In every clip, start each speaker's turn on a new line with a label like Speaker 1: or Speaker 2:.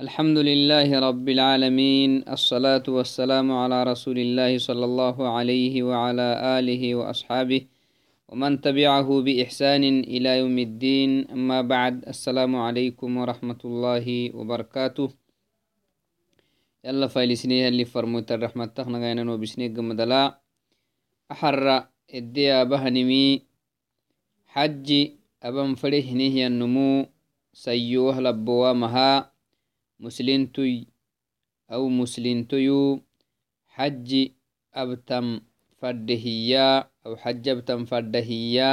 Speaker 1: الحمد لله رب العالمين الصلاة والسلام على رسول الله صلى الله عليه وعلى آله وأصحابه ومن تبعه بإحسان إلى يوم الدين. أما بعد السلام عليكم ورحمة الله وبركاته. يلا فايلسنيه اللي فرموت الرحمة تخنا غينا وبسنيق مدلا أحر الديا بهنمي حج أبن فريه نهي النمو. سيوه لبوا مها. Muslintuy au muslintoyu xaji abtam faddehiya au xaji abtam faddahiya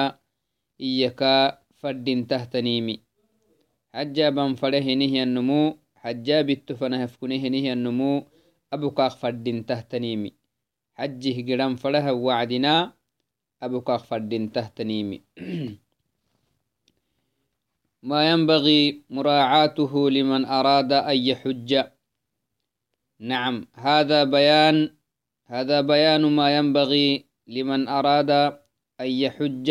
Speaker 1: iyaka faddintahtanimi xaji aban fade hinihiyannumu xajabitto fana hefkune hinihiyannumu abukaaq faddintahtanimi xajih gidan fadaha wacdina abukaaq faddintahtanimi ما ينبغي مراعاته لمن أراد أن يحج. نعم هذا بيان هذا بيان ما ينبغي لمن أراد أن يحج.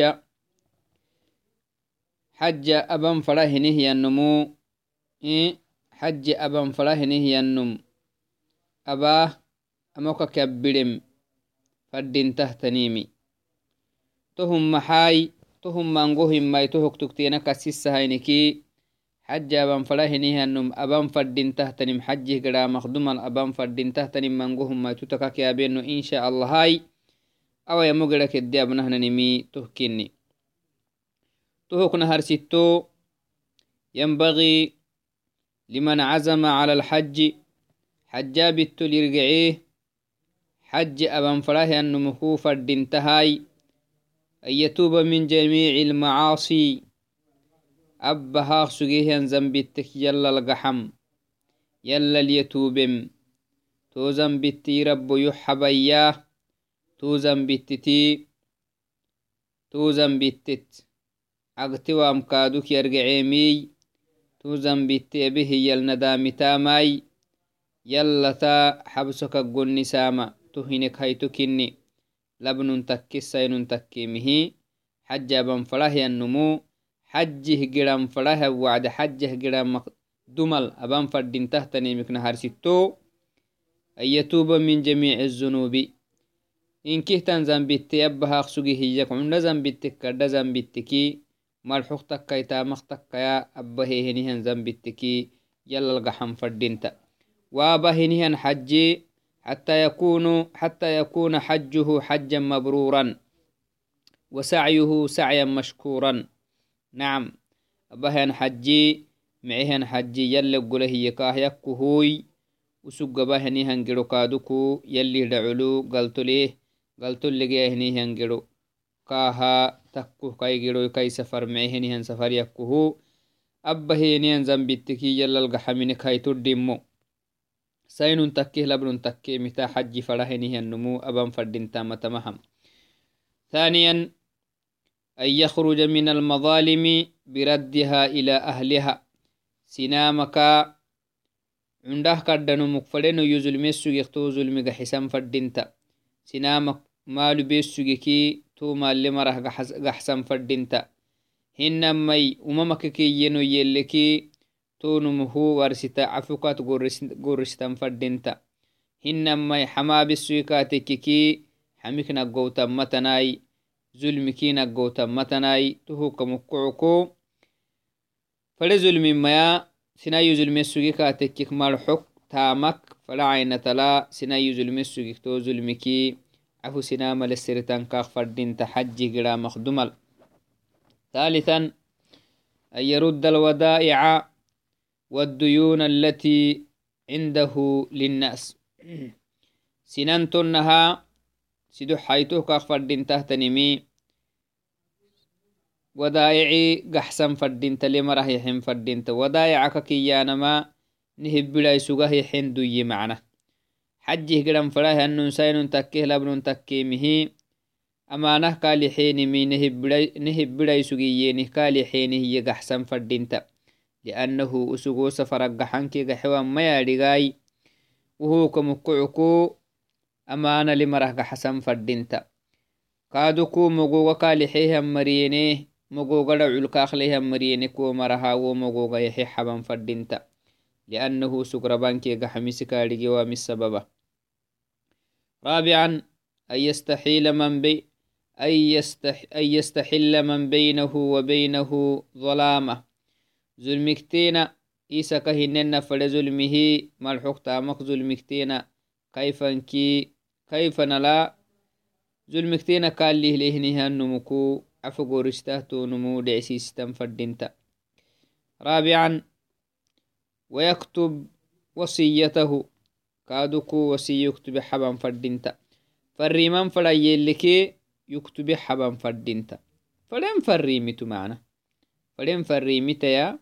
Speaker 1: حج أبا فرهنه النمو. إيه؟ حج أبا فرهنه النم. أباه أموك كبرم. فدين تهتنيمي. تهم محاي tohum mango himmai tohok tuktena kasissahainiki حجة أبان فلاهني هنم. أبان فردين تحتنم حجة قدا مخدوما أبان فردين تحتنم منقوهم ما تتكاك يا بينو إن شاء الله هاي. أو يمقلا كدي أبنهن نمي تهكيني تهك نهر ستو ينبغي لمن عزم على الحج. حجا بتو لرقعيه حج أبان فلاهي أنمكو فردين تهاي. أن يتوب من جميع المعاصي. أبها سجيه زنبتك يلا القحم يلا ليتوبم. تو زنبتي رب يحبياه تو زنبتتي تو زنبتت. عقتي وامكادوك يرقعيمي تو زنبتي به يلندامي تاماي يلا تا حبسك قني ساما تهينك هيتكني labnun takkisainun takkimihi xajaban farahyannumu xajih giran faraha wacde xajah giran dumal aban fadintahtanimikna harsitto an yatuuba min jamiici الzunubi inkihtan zambitte yabbahaq sugi hiyak cunda zambitte kadda zambitteki marxuq takkay tamaq takkaya abbahehinihan zambitteki yalalgaxan fadinta waabahinihan xaji حتى يكون حتى يكون حجه حجا مبرورا وسعيه سعيا مشكورا. نعم. أبهن حجي معهن حجي يلي قله يكاه يكهوي وسق بهني هنجرو كادوكو يلي دعلو قلت ليه؟ قلت لي هني هنجرو كاها تكو كاي جرو كاي سفر معهن هن سفر يكهو أبهني هن زنبتكي يلا القحمين كاي تردمو. Sainun takkih labnun takke mita أبان فردين تامة مهم ثانيا أن يخرج من المظالم بردها إلى أهلها سنامك عنده كردن مكفرين يزلم السجيق ظلم حسام فردينتا سنامك مال بيسجيكي تو مال لمره قحسن فردينتا هنمي أممك كي ينو يلكي tonumuhu warsita cafukat goristan fadinta hinamai xamaabisuikatekiki xamik naggowtammatanai zulmiki naggowtammatanai tuhuka mukucuko fade zulmimaya sinayu zulme sugikatekik marxok taamak fada cainatala sinayu zulme sugik to zulmiki cafu sinamalesiritankaak fadinta xaji gira makdumal ثالثا أن يرد الودائع والديون التي عنده للناس. سنان تنها سدو حيتو كفردين تهتنمي. ودائعي قحسن فردين تلم راه يحن فردين ودائعك كيانما نهب بلا يسوغه يحن دوي معنا حجه قرم فراه أنن سين تكيه لبن تكيمه أمانه كالي حينمي نهب بلا يسوغيينه كالي حينه يقحسن فردين أسوغو سفرق حنكي قحوان ما يارغاي وهو كمكعكو أمانة لمره حسن فردينتا كادوكو مغوغا كالحيها مرينيه مغوغا دعو الكاخليها مريني كو مرها ومغوغا يحي حبان فردينتا لأنه سكربانكي قحمس كارجي وام السبب رابعا أن يستحيل من بي أن, يستح... أن يستحل من بينه وبينه ظلامة ظلمكتين إيسا كهنن فل ظلمه ملحوق تامك ظلمكتين كيف كي كيف نلا ظلمكتين قال ليه لهنها النمكو عفو قرشته نمو دعسيستم فردينتا. رابعا ويكتب وصيته كادوكو وصي يكتب حبا فردينتا. فريمان فلا يلكي يكتب حبا فردينتا. فلين فريمتو معنا؟ فلين فريمتا يا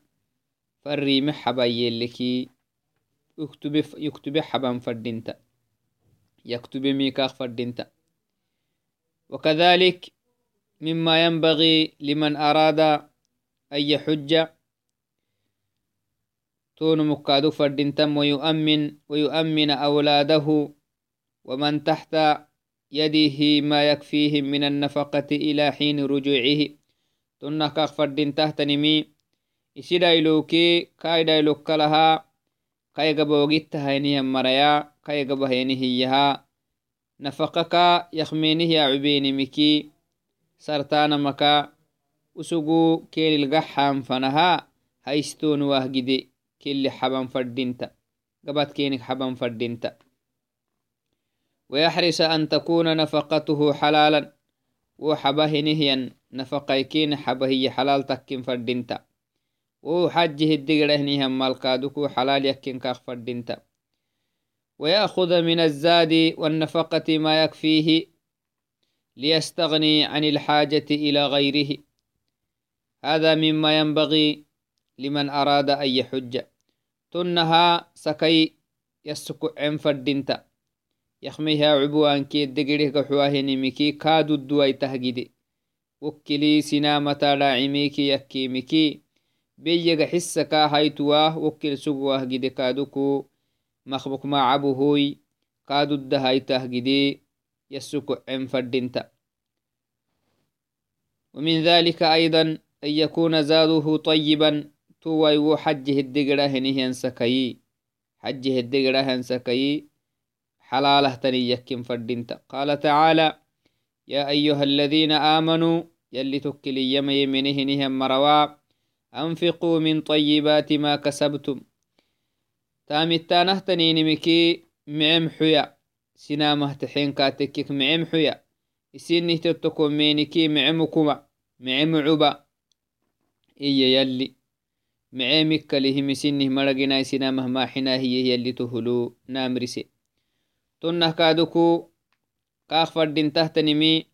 Speaker 1: يلكي يكتب يكتب حبا فردينتا. يكتب ميكاخ فردينتا. وكذلك مما ينبغي لمن أراد أن يحج تون مكادو فردينتم ويؤمن ويؤمن أولاده ومن تحت يده ما يكفيهم من النفقة إلى حين رجوعه. تنكاك فردين تحت نمي إسي دايلوكي كاي دايلوك لها كاي قبوغيت هينيها مريا كاي قبهينيهيها نفقك يخمينه يا عبيني مكي سرطان مكا usugu kelilgaxan fanaha haistonu wahgide keli xaban fadinta gabad kenik xaban fadinta ويحرص أن تكون نفقته حلالا وحبه نهيا نفقيكين حبه هي حلال تكين فردينتا وحجه الدقره نهيا مالكادوكو حلال يكين كاخ فردينتا ويأخذ من الزاد والنفقة ما يكفيه ليستغني عن الحاجة إلى غيره هذا مما ينبغي لمن أراد أن يحج تنها سكي يسكو عن فردينتا يخميها عبوان كي دقره كحواهن مكي كادو الدواي تهجدي وكلي سنامة لاعميكي يكي بيجا حسكا هايتواه وكل سقواه جدي كادوكو. مخبك ما عبوهوي كادو الدهاي تهجدي يسكو عن فردينتا. ومن ذلك أيضا أن يكون زاده طيبا توي حجه الدقرة نهيان سكي حجه الدقرة سكي حلاله تني يكن فردينتا. قال تعالى يا أيها الذين آمنوا يلي تكلي يم يمنه نهم أنفقوا من طيبات ما كسبتم. تامتانه تنين مكي معم حيا. سنامه تحين كاتكك معم حيا. إسينه تتكم مينكي معمكما معم عبا إيا يلي. معمك لهم سنه مرقنا سنامه ما حنا هي يلي تهلو نامرسي. تنه كادكو كاخ فردين تهتنمي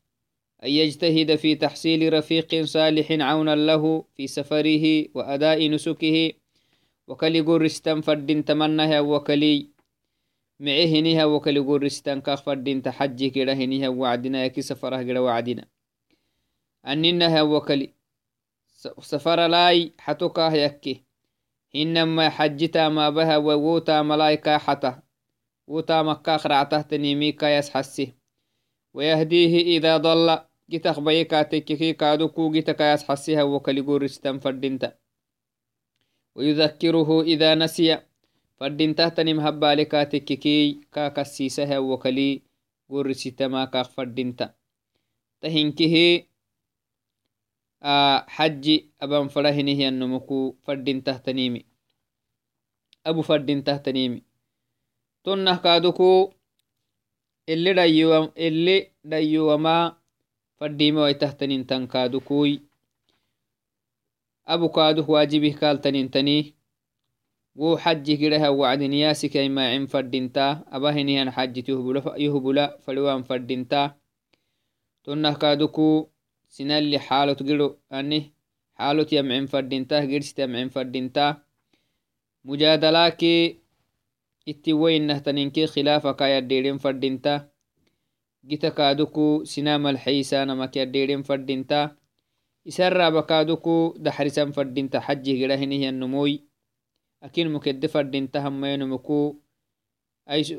Speaker 1: أن يجتهد في تحصيل رفيق صالح عونا له في سفره وأداء نسكه. وكلي قرستان فردين تمنها وكلي معهنها وكلي قرستان كاخ فردين تحجي كده هنها وعدنا يكي سفره كده وعدنا. أننها وكلي سفر لاي حتوكاه يكي. إنما حجتا ما بها ووتا ملايكا حتا. وتا مكا خرعته ميكا يسحسه ويهديه إذا ضل وكاليقور فردينتا. ويذكره إذا نسي. فردينتا تنم هبالكا تككي كاكسيسها وكلي قرستما كاخ فردينتا. تهنكه آه حجي أبان فرهنه النمكو فردين تهتنيمي أبو فردين تهتنيمي tonnah kaaduku ili ili dhayyuwama fadhime waitahtanintan kaadukui abu kaaduk waajibih kaaltanintani wo xajih giraha wacdiniyasikai maacin fadhinta abahinihan xajit yuhbula fadhiwan fadhinta tonnah kaaduku sinalli xaalot giro ani xaalot yamcin fadhinta girsit yamcin fadhinta mujaadalaaki itti woyinnahtaninke khilafaka yaddeden fadinta gita kaaduku sinamal xeisanamaki yaddeden fadinta isaraba kaaduku daxrisan fadinta xajih gidahinihiyannumoy akin mukedde fadinta hammayanumuku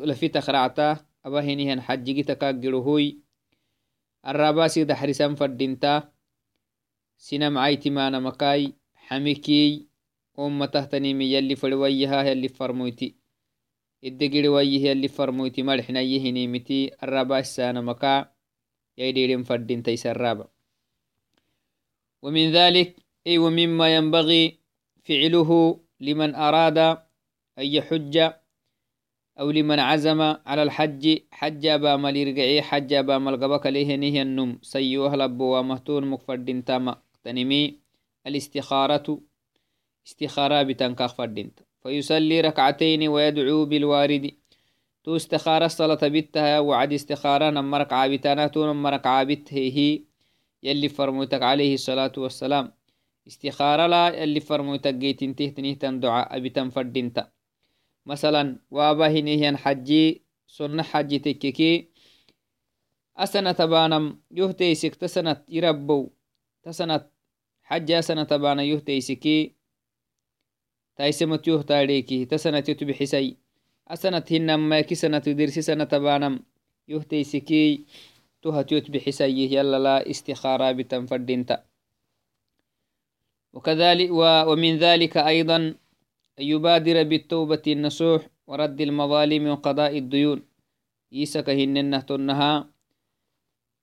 Speaker 1: lafitakhracta abahinihan xaji gita kaak girohoy arabasi daxrisan fadinta sinam caytimanamakai xamikiy أمة تهتنيمي يلي فلويها يلي يهنيمتي الرابع السانة مكا يديرين فردين تيس الرابع ومن ذلك أي ومما ينبغي فعله لمن أراد أن يحج أو لمن عزم على الحج حج أبا مليرقعي حج أبا ملقبك ليه نهي النم سيوه لبو ومهتون مكفردين تاما تنمي الاستخارة استخارة بتنكاخ فردينت فيصلي ركعتين ويدعو بالوارد. تو استخارة الصلاة بتها وعد استخارة نمرك عابتانا تو نمرك هي يلي فرموتك عليه الصلاة والسلام. استخارة لا يلي فرموتك جيت انته تنهتن دعاء بتن فردينتا مثلا وابا هنيهن حجي سنة حجي تككي. أسنة تبانم يهتيسك تسنة يربو. تسنة حجة سنة تبانا يهتيسكي. يتبحسي أسنة هنما كسنة درسي سنة تبانم يهتيسكي تهت يتبحسي يلا لا استخارة بتنفردينتا وكذلك ومن ذلك أيضا أن يبادر بالتوبة النصوح ورد المظالم وقضاء الديون. يسك هننه تنها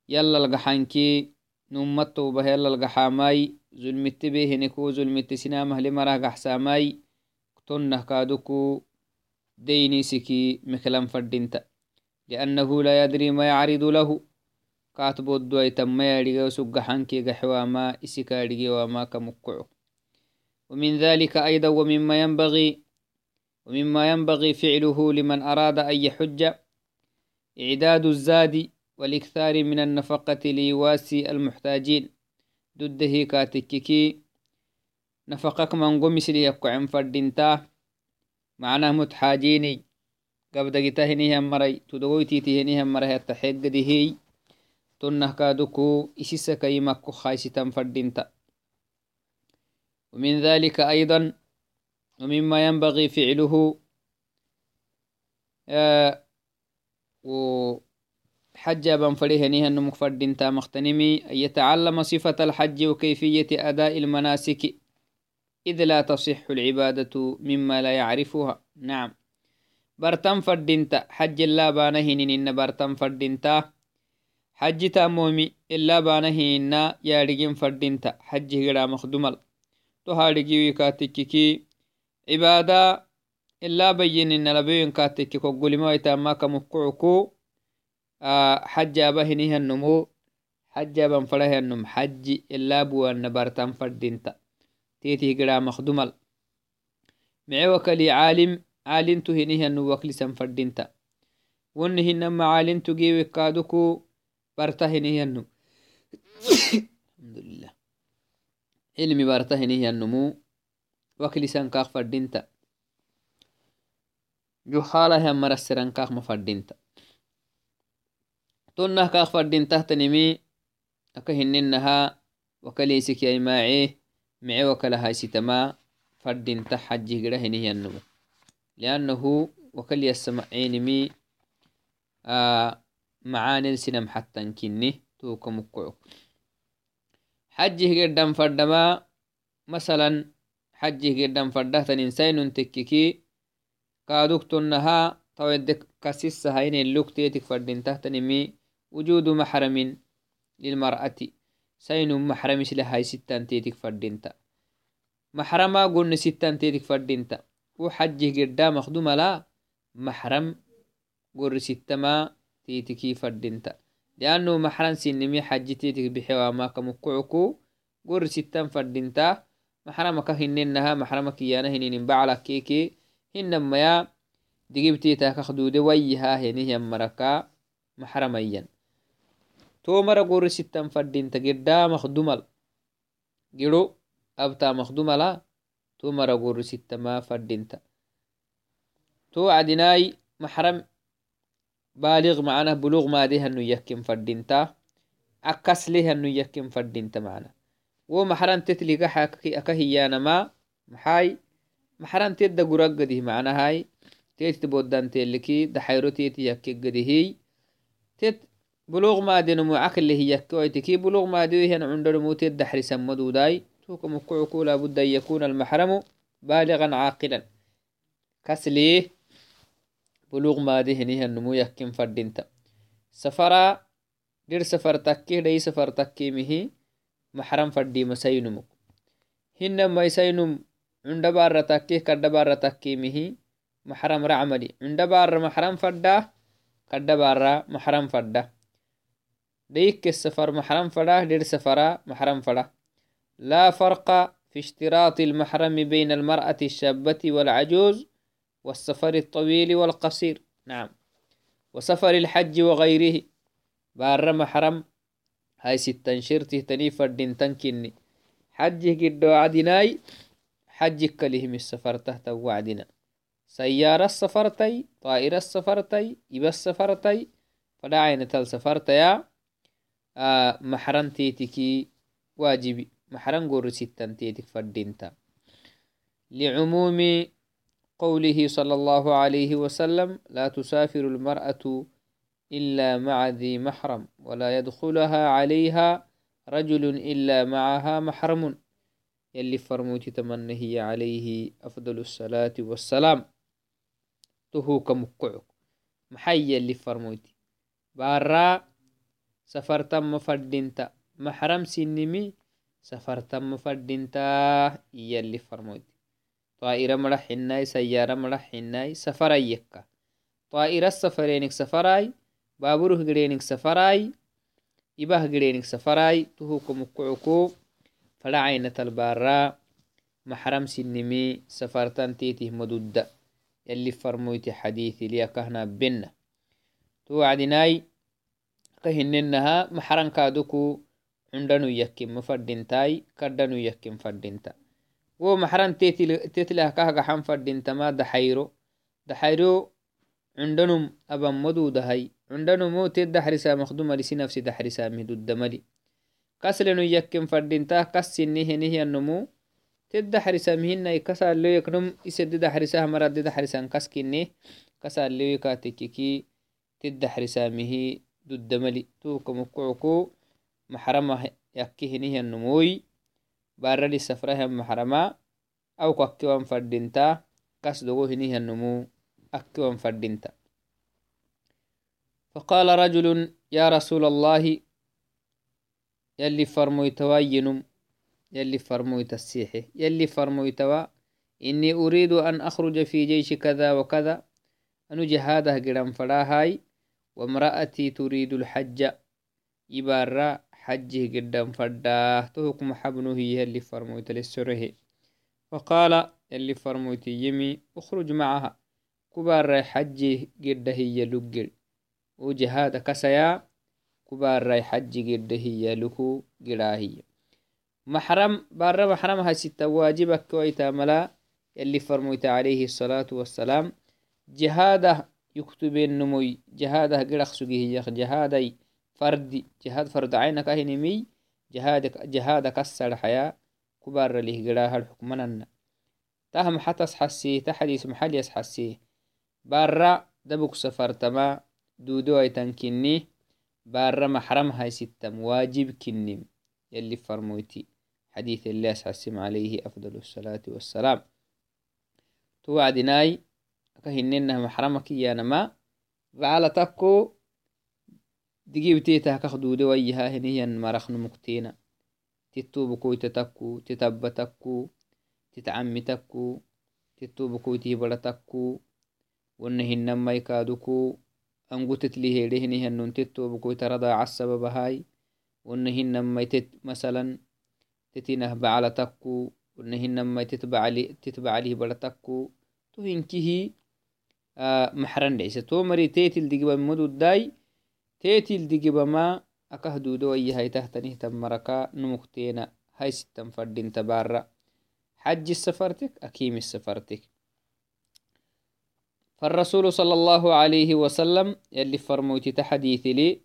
Speaker 1: يلا القحنكي نمت توبة يلا القحاماي زلمت سنامه لمراه قحساماي تنه كادوكو ديني سكي مكلم فردينتا لأنه لا يدري ما يعرض له كاتبو الدواي تم يريغو سقحانكي قحواما إسكا وما كمكعو ومن ذلك أيضا ومما ينبغي ومما ينبغي فعله لمن أراد أن يحج إعداد الزاد والإكثار من النفقة ليواسي المحتاجين كاتككي نفقك من قمس ليقعن فردينتا معناه متحاجيني قبدقتا هنيها مري تدويتي تهنيها مري التحيق دهي تنه كادوكو إسيسا كيمكو خايستا فردينتا. ومن ذلك أيضا ومما ينبغي فعله آه وحج بن فريه نيها نمك فردين مختنمي أن يتعلم صفة الحج وكيفية أداء المناسك إذ لا تصح العبادة مما لا يعرفها. نعم. برتم فردينتا حج الله بانهن إن برتم فردينتا حج تامومي إلا بانهن يا رجين فردينتا حج غير مخدمل tohaadhigiwi kaatekkiki cibaada ilaa bayinina labeyon kaatekki koggolimawaitaamaka mukkucuku xajaaba hinihannomo xajaaban farahannom xaji ilaa buwanna bartan fadinta teetih giraa makdumal mice wakali caalim caalintu hinihanno waklisan fadinta wonni hinama caalintu giwekaaduku barta hinihanno alhamdulillah ilmi barta hinihiyannumu waklisan kaak fadinta juhalahan marasiran kaak ma fadinta tonnah kaak fadintahtanimi aka hininaha wakaliisikiyaimaace mice wakalahaisitama fadinta xajih gira hinihiyannumu liannahu wakaliyasamacinimi macaanel sinam xattankinni tuuka mukkoco حجه قدام فردما مثلا حجه قدام فردهتن إنسان تككي كادوك تنها تويدك كسيسة هين اللوك تيتك وجود محرم للمرأة. سين محرم لهاي ستان تيتك فردينتا. محرما قلن ستان تيتك فردينتا. وحجه قدام مخدوم لا محرم قر ستما تيتكي فردينتا. لأنه محرن سنمي حجتيتك بحوا كمكعكو قر ستان فردينتا. محرمك هننها محرمك يانا هنين بعلك كيكي. هنما يا دقيبتيتا كخدودة ويها هني مركا محرميا. tomara gorisittan fadinta geddaamaq dumal gidho abtaamaq dumala tomara gorisittama fadinta to cadinaai maxram baaliq macanah buluq maade hanu yakken fadinta akasle hanu yakken fadinta macana wo maxran tetliga aka hiyaanama maxay maxran tedda guraggadih macanahay tetit bodanteeliki daxayro teti yakkegadihiy tet بلوغ ما دي نمو عكل اللي هي يكي بلوغ ما دي هن عند نمو تيت دحري سمدو داي. توكم مقعكو لابد أن يكون المحرم بالغا عاقلا. كسليه بلوغ ماده هنيه النمو يكين فردينتا. سفرا دير سفر تكي دي سفر تكي مهي محرم فردي مسينمك هنما يسينم عند بار تكي كد بار تكي مهي محرم رعملي عند بار محرم فدا كد بار محرم فدا ديك السفر محرم فدا دير سفرا محرم فدا لا فرق في اشتراط المحرم بين المرأة الشابة والعجوز والسفر الطويل والقصير. نعم. وسفر الحج وغيره. بار محرم. هاي ستن شرته تني فردين تنكني. حجه قد وعدناي حجك كلهم السفر تحت وعدنا. سيارة السفرتي طائرة السفرتي إبا السفرتي فدا عين تل سفرتيا محرم قر ستن تيتك فردينتا. لعموم قوله صلى الله عليه وسلم لا تسافر المرأة إلا مع ذي محرم ولا يدخلها عليها رجل إلا معها محرم. يلي فرموت تمنه عليه أفضل الصلاة والسلام. تهو كمقعك محي يلي فرموت بارا سفر فردينتا محرم سنمي سفر تم فردينتا يلي فرموت طائرة مرح حناي سيارة مرح حناي سفراي يكا. طائرة سفرينك سفراي بابوره قرينك سفراي إباه قرينك سفراي تهوكم مكعكو فلا عينة البارا محرم سنمي سفرتان تيته مدودة. يلي فرمويت حديثي ليا كهنا بنا توعدناي محرم كادوكو عندنو يكيم مفردنتاي كردنو يكيم فردنتا wo maxran tetlah kahgaxan fadintama daxayro daxayro cundanum abamadudahai cundanumo ted daxrisa makdumalisi nafsi daxrisamih duddamali kaslenu yakken fadintah kassinni henihyannomu ted daxrisamihinai kasaleyoeknum isedi daxrisah marade daxrisan kaskinne kasaleyoekatekiki ted daxrisamihi duddamali tukamukucuku maxrama yakki henihyannomoy baradi safrahan mahrama au kakkewan fadinta kas dogo hinihannumu akkewan fadinta فقال رجل يا رسول الله يلي فرمويتوا ينم يلي فرمويت السيحة يلي فرمويتوا إني أريد أن أخرج في جيش كذا وكذا أنو جهاده قرم فلاهاي وامرأتي تريد الحج. يبارا حجه قدام فداه تهكم حبنه هي اللي فرموت للسره. فقال اللي فرموت يمي اخرج معها. كبار حجه قد هي لقل. وجهاد كسيا. كبار حج قد هي لكو قراهي محرم بار محرم هاي ستة واجبك كويتا ملا اللي فرموت عليه الصلاة والسلام. جهاده جهادك جهادك السرحيا كبار له قراها الحكمنا تهم حتس حسي. تحديث محل يس حسي. بارا دبك سفر تما دودو اي تنكني بارا محرم هاي ستم. واجب كنم يلي فرموتي. حديث الله حسم عليه أفضل الصلاة والسلام. توعدناي كهننها محرمك يا نما فعلى تكو digibteetah kakduude wayyaha henihiyan maraknu mukteena tittubukoyta takku titabba takku titcammi takku tittubukoytihi bara takku wonna hinamai kaaduku angutetliheede henihiannun tittubukoyta radaaca sababahay wonna hinamai tet masalan tetinah bacala takku wonna hinamai titbacalihi bara takku to maxran dhecisa to mari teetil digibammadudai teetil digibama akah wayahaytahtanih maraka numukteena haysittan fadinta baara حج سفرتك أكيم سفرتك فالرسول صلى الله عليه وسلم يلي فرموت تحديث لي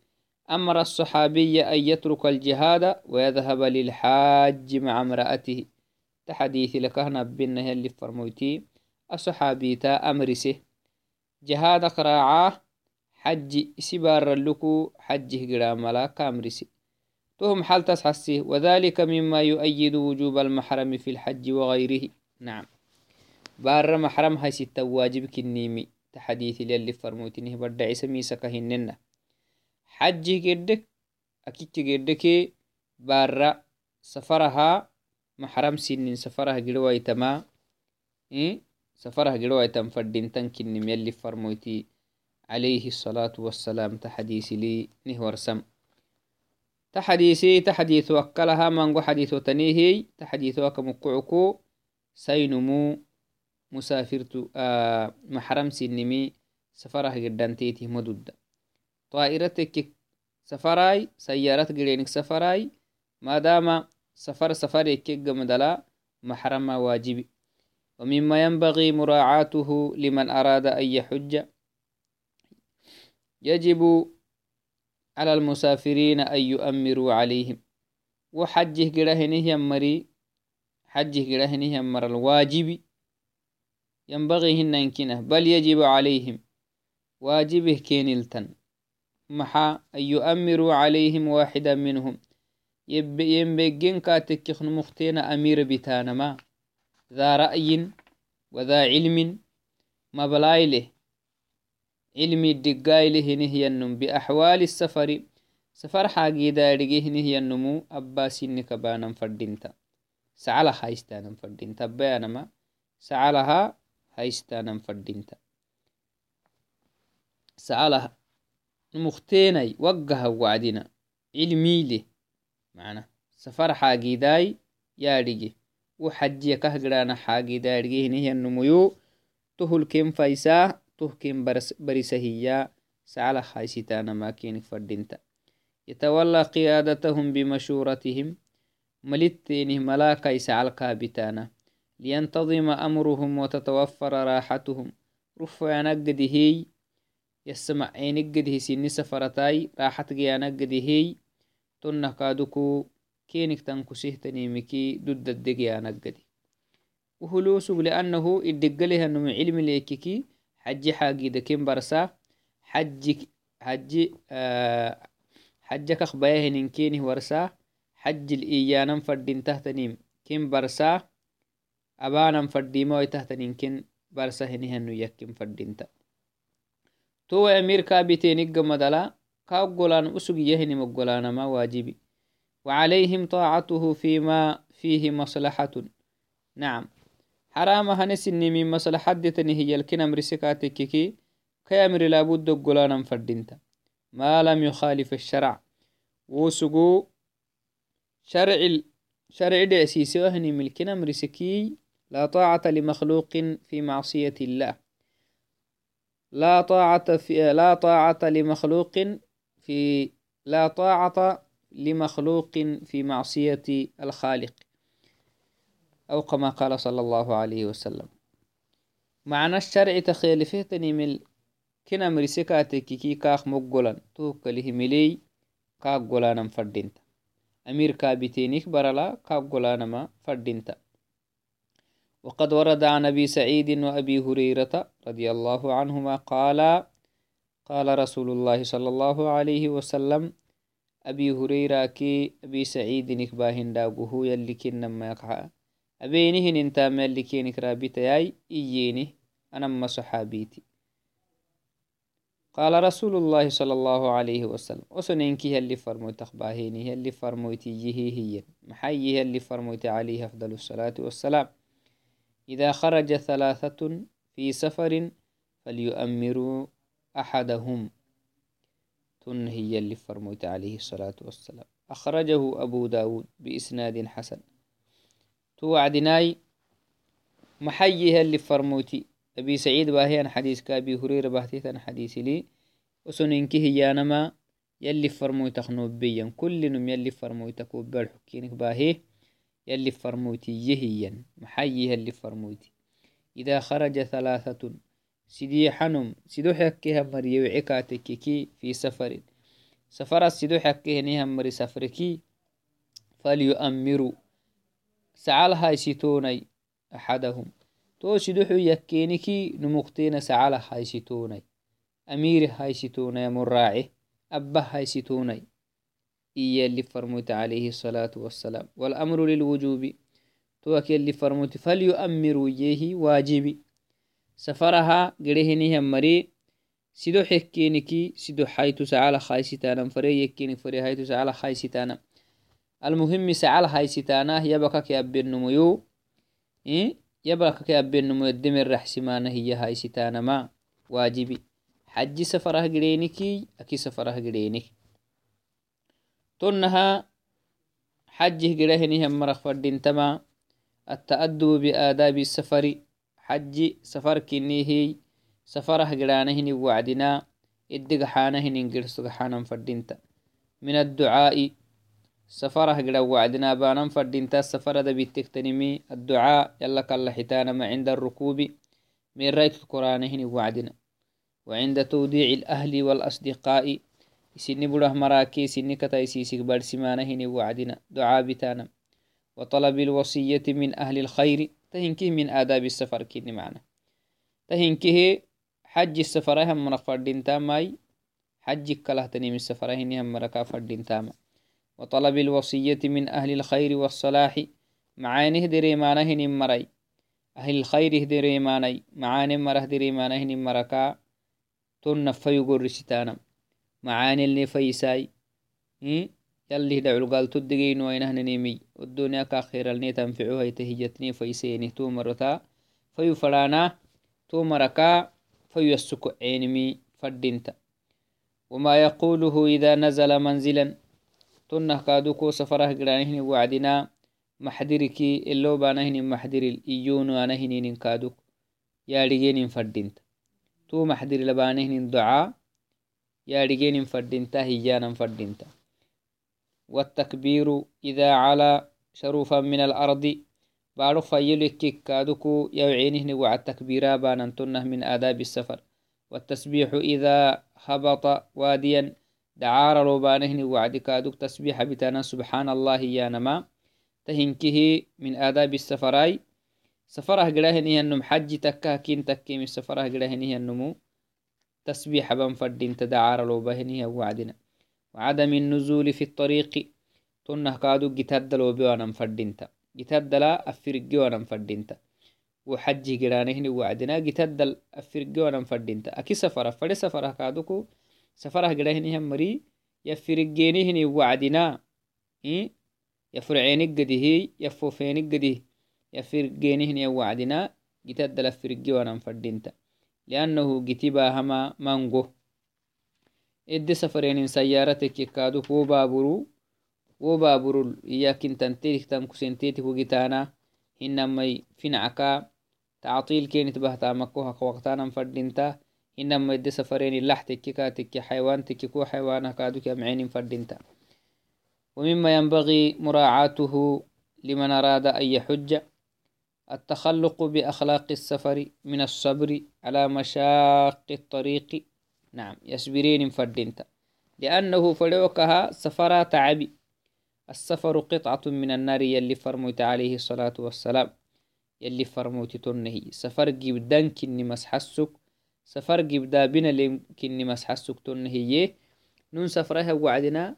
Speaker 1: أمر الصحابي أن يترك الجهاد ويذهب للحاج مع امرأته. تحديث لك هنا بنا يلي فرموتي الصحابي تا أمرسه. جهاد قراعاه حج سبار لكو حجه قرام ملا كامرسي تهم حال تسحسي وذلك مما يؤيد وجوب المحرم في الحج وغيره. نعم. بار محرم هاي ستة واجب كنيمي. تحديث اللي فرموتني بدع سميسك هننا حجي قدك أكيد قدك بار سفرها محرم سنين سفرها قلوة تما إيه؟ فردين تنكنم يلي فرموتي عليه الصلاة والسلام تحديث لي نهور سم. تحديثي تحديث وكلها منغو حديث تنيهي تحديث وكمقعكو سينمو مسافرت آه محرم سنمي سفرة قدانتيتي مدود طائرتك سفراي سيارات قرينك سفراي ما دام سفر سفر يكيق مدلا محرم واجبي. ومما ينبغي مراعاته لمن أراد أن يحج. يجب على المسافرين أن يؤمروا عليهم. وحجه قرهنه يمري حجه قرهنه يمر الواجب. ينبغي هن ينكنه بل يجب عليهم. واجبه كينلتن. محا أن يؤمروا عليهم واحدا منهم. ينبغين كاتكخن مختين أمير بتانما ذا رأي وذا علم مبلايله. علمي الدقايل هنهينم بأحوال السفر. سفر حاجي دارجي هنهينمو أباسي كبانا فردينتا. سعلا هايستانا فردينتا. بيانما سعلها هايستانا فردينتا. سعلها مختيني وقها وعدنا. علمي لي. معنا. سفر حاجي داي يارجي وحجي كهجرانا حاجي دارجي هنهينمو يو تهل كم فايساه تهكين برسهيا سعلا خايستانا ماكينك فردينتا. يتولى قيادتهم بمشورتهم. ملتينه ملاكي سعل كابتانا. لينتظم أمرهم وتتوفر راحتهم. رفع نقده يسمع عينقده سن سفرتاي راحت جيانقده تنه كادوكو كينك تنكسيه تنيمكي ضد الدقيانقده وهلوسك لأنه الدقلها أنه علم ليككي حجي حاجيدا كم برسا حجي حجي آه حجك أخبايه ننكينه ورسا حج الإيانا فردين تحتنيم كم برسا أبانا فرديما ويتحتنين كن برسا هنهن يكم فردين تا. تو أمير كابتين مدلا كاقولان أسوق يهني مقولان ما واجبي. وعليهم طاعته فيما فيه مصلحة. نعم. حرام هنسني من مصلحة دتني هي الكنا مرسكاتككي كيامر لابد قلانا فردينتا. ما لم يخالف الشرع. وسقو شرع ال... شرع دعسيسي وهني ملكنا مرسكي لا طاعة لمخلوق في معصية الله. لا طاعة في لا طاعة لمخلوق في لا طاعة لمخلوق في معصية الخالق أو كما قال صلى الله عليه وسلم. معنى الشرع تخيلفه تنمل كنا مرسكاتك كي كاخ مقولا توكله ملي كاك فردينتا. أمير كابتينيك برلا كاك قولانا ما فردينتا. وقد ورد عن أبي سعيد وأبي هريرة رضي الله عنهما قال قال رسول الله صلى الله عليه وسلم أبي هريرة كي أبي سعيد نكباهن داقه يلي كنما يقع. أبينهن انت مالكينك رابطياي إيينه أنما صحابيتي قال رسول الله صلى الله عليه وسلم وسنينك هي اللي فرموت أخباهيني هي اللي فرموت يهي هي. محي هي اللي فرموت عليه أفضل الصلاة والسلام. إذا خرج ثلاثة في سفر فليؤمروا أحدهم. هي اللي فرموت عليه الصلاة والسلام. أخرجه أبو داود بإسناد حسن. توعدناي محيها اللي فرموتي. أبي سعيد باهيان حديث كأبي هريرة باهتيثا حديث لي. وسننكي هي نما يلي فرموت خنوبيا كل نم يلي فرموت كوبر حكينك باهي. يلي فرموتي يهيا. محيها اللي فرموتي. إذا خرج ثلاثة سيدي حنم سيدو حكيها مريو عكاتككي في سفر سفر سيدو حكيها نيها مري سفركي فليؤمروا. سعال هايسيتوني أحدهم. تو سدحو يكينكي نمقتين سعال هايسيتوني أمير هايسيتوني مراعي أبه هايسيتوني إيا اللي فرموت عليه الصلاة والسلام. والأمر للوجوب. توك يلي فرموت فليؤمروا يه واجبي. سفرها قرهني مري سيدو حكينكي سيدو حيث سعال خايستانا فري يكينك فري حيث سعال خايستانا المهم سعال خايستانا يبقى يابن نميو إيه؟ يبقى يابن نمو الدمر رحسمانا هي هايستانا ما واجبي. حج سفره قرينكي أكي سفره قرينك تنها حجه قرهنه مرخ فردين تما التأدب بآداب السفر حج سفر كنيه سفره قرانهن وعدنا إدق حانهن انقرسق حانا فردينتا. من الدعاء سفره قرا وعدنا بانا فردينتا السفر دا بيتكتنمي الدعاء يلا كالله حتانا ما عند الركوب من رأيت القرانهن وعدنا. وعند توديع الأهل والأصدقاء سن بره مراكي سن كتايسيسك برسمانهن وعدنا. دعاء بتانا وطلب الوصية من أهل الخير تهنكه من آداب السفر كني معنا. تهنكه حج السفر هم من فردين تاماي حج كله تنيم السفر هم مركا فردين تاما وطلب الوصية من أهل الخير والصلاح معانه دري مانه مري أهل الخير هدري ماني معانه مرة دري مانه مركا تون نفيو قرشتانا معاني اللي فيساي يلي دعو قال تدقين وينهن نيمي. والدنيا كأخير الني تنفعوها يتهجتني فيسيني. تو مرتا فيو فلانا تو مركا فيو السكو عينمي فردينتا وما يقوله إذا نزل منزلا. تنه كادوكو سفره قرانهن وعدنا محدركي اللو بانهن محدر الإيون وانهن كادوك يا رجين فردينتا تو محدر لبانهن دعاء يا رجين فردينتا هيانا فردينتا والتكبير إذا على شروفا من الأرض. بارو فيلك كادوكو يوعينه وعى التكبيرا باننتنه من آداب السفر. والتسبيح إذا هبط واديا. دعار روبانه وعد كادوك تسبيح بتانا سبحان الله يا نما. تهنكه من آداب السفراي. سفره قراهنه النم حج تكه كين تكي من سفره قراهنه النمو تسبيح بنفردين تدعار روبانه وعدنا وعدم النزول في الطريق. تنه كادو جتهدلو بيوانا فردينتا جتهدلا أفرقي وأنا فردينتا وحجي قرانهن وعدنا جتهدل أفرقي وأنا فردينتا أكي سفرة فدي سفرة كادوكو. سفرة قرانهن هم مري. يفرقينهن وعدنا إيه يفرعينك قده يفوفينك قده يفرقينهن وعدنا. جتهدل أفرقي وأنا فردينتا لأنه جتبا هما مانغو. إدي سفرينين سيارتك كادو كو بابرو كو بابرو إياكين تنتيك تنكو سنتيتكو جتانا إنما فينعكا تعطيل كين تبهتا مكوها هكو وقتانا مفردينتا. إنما إدي سفرين اللحتك يكاتك حيوان تكيكو حيوانا كادو كامعين مفردينتا. ومما ينبغي مراعاته لمن أراد اي حجة التخلق بأخلاق السفر من الصبر على مشاق الطريق نعم يسبرين فردينتا لأنه فلوكها سفرا تعبي السفر قطعة من النار يلي فرموت عليه الصلاة والسلام يلي فرموت تنهي. سفر جبدان كني مسحسك سفر جبدا بنا كني مسحسك تنهي. نون سفرها وعدنا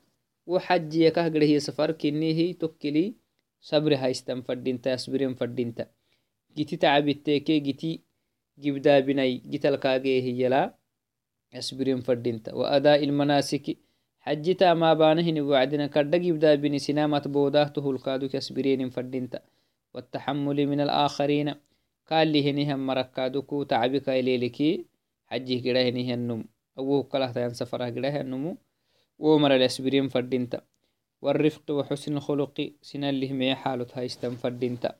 Speaker 1: وحج يكه هي سفر كني هي تكلي صبر هايستم فردينتا يسبرين فردينتا جيتي تعبي تيكي جيتي جبدا بناي جيتال كاجي هي لا. يسبرين فردينتا وأداء المناسك. حجتا ما بانهن وعدنا كردق يبدأ بني سنامة بوداته القادو كسبرين فردينتا والتحمل من الآخرين. قال لي هنهم مركادوكو تعبك إليلكي حجه كده هنه النم. أوه كله تيان سفره كده النمو ومر الأسبرين فردينتا والرفق وحسن الخلق. سنال اللي مي حالة هايستم فردينتا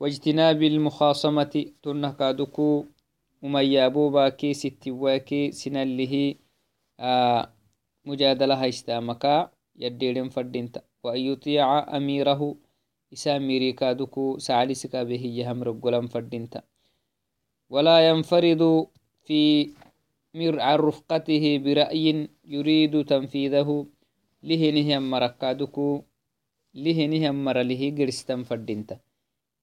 Speaker 1: واجتناب المخاصمة. تنه كادوكو umayaabobaake sittiwaake sinalihi mujadalaha istamaka yaddeden fadinta waan yuطiica amiirahu isa mirikaduku saclisikabehiyahamrogolan fadinta walaa yanfaridu fi mirca rufqatihi bira'yin yuriidu tanfiidahu lihinihan marakaduku lihinihan maralihi gerstan fadinta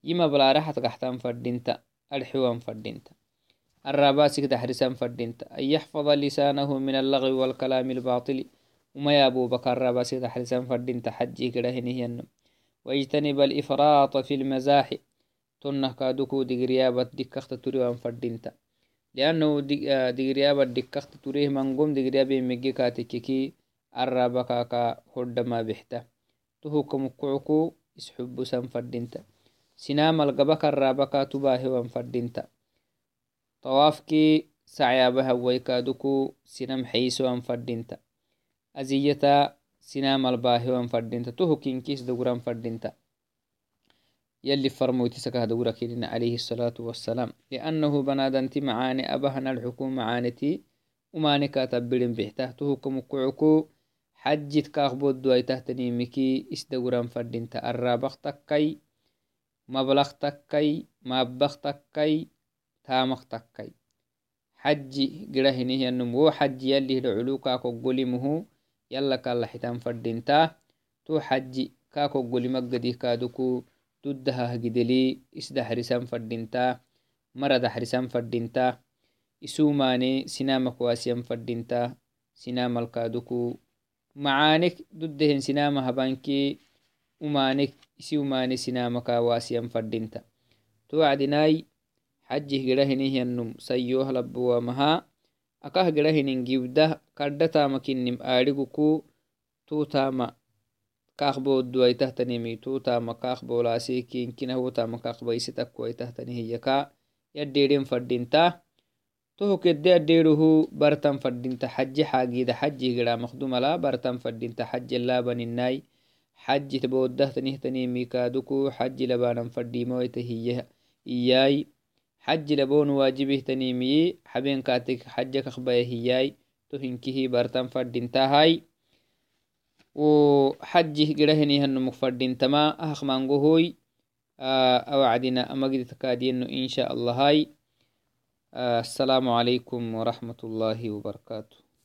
Speaker 1: yima balaraxat gaxtan fadinta arxiwan fadinta الراباسك تحرسان فردينت أن يحفظ لسانه من اللغو والكلام الباطل. وما يا أبو بكر الراباسك تحرسان فردينت حجي كده هنهين واجتنب الإفراط في المزاح. تنه كادوكو دقريابة دكخت تريوان فردينتا لأنه دقريابة دكخت تريه منقوم دقريابة مجي كاتككي الرابكاكا هدما بحتا تهوك مكعكو isxubu san fadinta sinamal gabaka rabaka tubahewan fadinta ويكادوكو سنم حيسوان فردينتا. أزيتا سنام الباهوان فردينتا. تهكين كيس دوران فردينتا. يلي فرموتي سكه دورا كيرين عليه الصلاة والسلام. لأنه بنادنتي معاني أبهنا الحكومة معانتي وماني كاتب بلين بيحته تهكم كعكو حجت كاخبود دواي تهتني مكي اسدوران فردينتا. الرابخ تكي مبلغ تكي قلمه يلا كالا حتام فردينتا تو حجي كاكو قلمك قديه كادوكو ددها هجدلي اسده حرسان فردينتا مرد حرسان فردينتا isumane sinama kwasiyan fadinta sinamal kaduku macaanek dudehen sinama habanke umanek isi umane sinamaka wasiyan fadinta to wacdinai xajih gedahinihyanum sayohlabuwamaha akah gedahinin gibdah kaddhatamakinim aadhiguku tutama kaaqboduwaitahtanimi tutama kaaqbolaasekinkinahwotama kaaqbaisetakuwaitahtanih iyaka yaddheedhen fadhinta tohokedde addheeruhu bartan fadhinta xaje xaagida xajih gedha maqdumala bartan fadhinta xaje laabaninnai xajit booddahtanihtanimi kaaduku xaji labanan fadhimoita iyai xaji labon waajibihtanimiyi xabenkaatek xaja kakbaya hiyai to hinkihi bartan fadintahai xajih girahinihanumuk fadintama ahaqmangohoy awacdina amagiditakaadiyeno insha allahai السلام عليكم ورحمة الله وبركاته